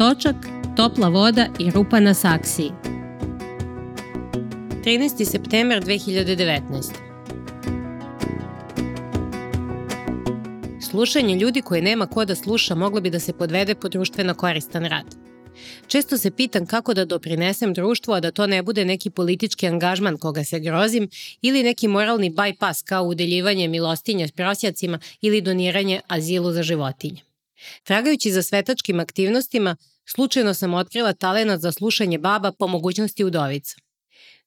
točak, topla voda i rupa na saksiji. 13. september 2019. Slušanje ljudi koje nema ko da sluša moglo bi da se podvede po društveno koristan rad. Često se pitam kako da doprinesem društvu, a da to ne bude neki politički angažman koga se grozim ili neki moralni bypass kao udeljivanje milostinja s prosjacima ili doniranje azilu za životinje. Tragajući za svetačkim aktivnostima, slučajno sam otkrila talenat za slušanje baba po mogućnosti udovica.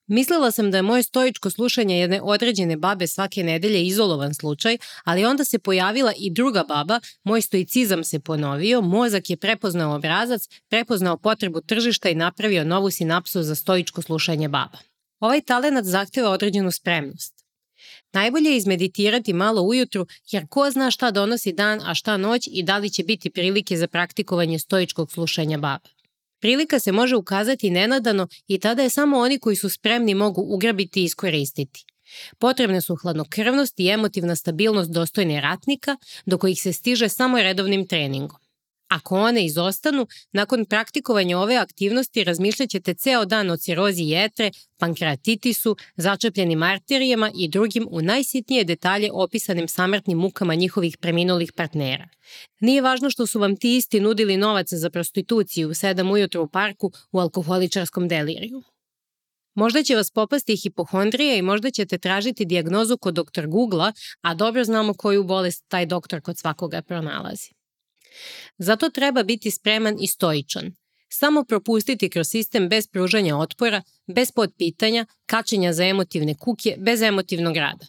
Mislila sam da je moje stoičko slušanje jedne određene babe svake nedelje izolovan slučaj, ali onda se pojavila i druga baba, moj stoicizam se ponovio, mozak je prepoznao obrazac, prepoznao potrebu tržišta i napravio novu sinapsu za stoičko slušanje baba. Ovaj talenat zahteva određenu spremnost. Najbolje je izmeditirati malo ujutru, jer ko zna šta donosi dan, a šta noć i da li će biti prilike za praktikovanje stoičkog slušanja baba. Prilika se može ukazati nenadano i tada je samo oni koji su spremni mogu ugrabiti i iskoristiti. Potrebne su hladnokrvnost i emotivna stabilnost dostojne ratnika, do kojih se stiže samo redovnim treningom. Ako one izostanu, nakon praktikovanja ove aktivnosti razmišljaćete ceo dan o cirozi jetre, pankreatitisu, začepljenim arterijama i drugim u najsitnije detalje opisanim samrtnim mukama njihovih preminulih partnera. Nije važno što su vam ti isti nudili novac za prostituciju u 7 ujutru u parku u alkoholičarskom deliriju. Možda će vas popasti hipohondrija i možda ćete tražiti dijagnozu kod doktor Google-a, a dobro znamo koju bolest taj doktor kod svakoga pronalazi. Zato treba biti spreman i stoičan. Samo propustiti kroz sistem bez pružanja otpora, bez podpitanja, kačenja za emotivne kuke, bez emotivnog rada.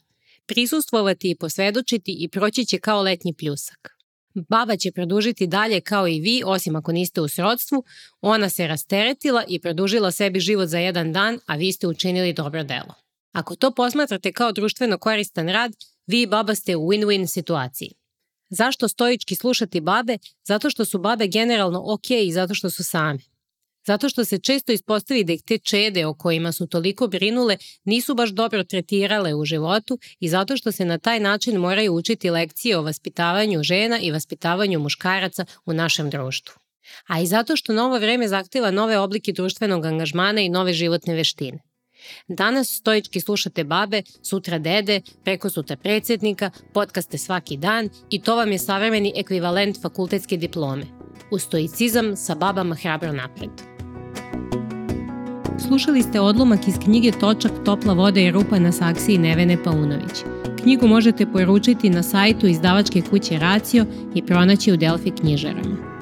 Prisustvovati i posvedočiti i proći će kao letnji pljusak. Baba će produžiti dalje kao i vi, osim ako niste u srodstvu, ona se rasteretila i produžila sebi život za jedan dan, a vi ste učinili dobro delo. Ako to posmatrate kao društveno koristan rad, vi i baba ste u win-win situaciji. Zašto stoički slušati babe? Zato što su babe generalno ok i zato što su same. Zato što se često ispostavi da ih te čede o kojima su toliko brinule nisu baš dobro tretirale u životu i zato što se na taj način moraju učiti lekcije o vaspitavanju žena i vaspitavanju muškaraca u našem društvu. A i zato što novo vreme zahteva nove oblike društvenog angažmana i nove životne veštine. Danas stoički slušate babe, sutra dede, preko sutra predsednika, podcaste svaki dan i to vam je savremeni ekvivalent fakultetske diplome. U stoicizam sa babama hrabro napred. Slušali ste odlomak iz knjige Točak, topla voda i rupa na saksiji Nevene Paunović. Knjigu možete poručiti na sajtu izdavačke kuće Racio i pronaći u Delfi knjižarama.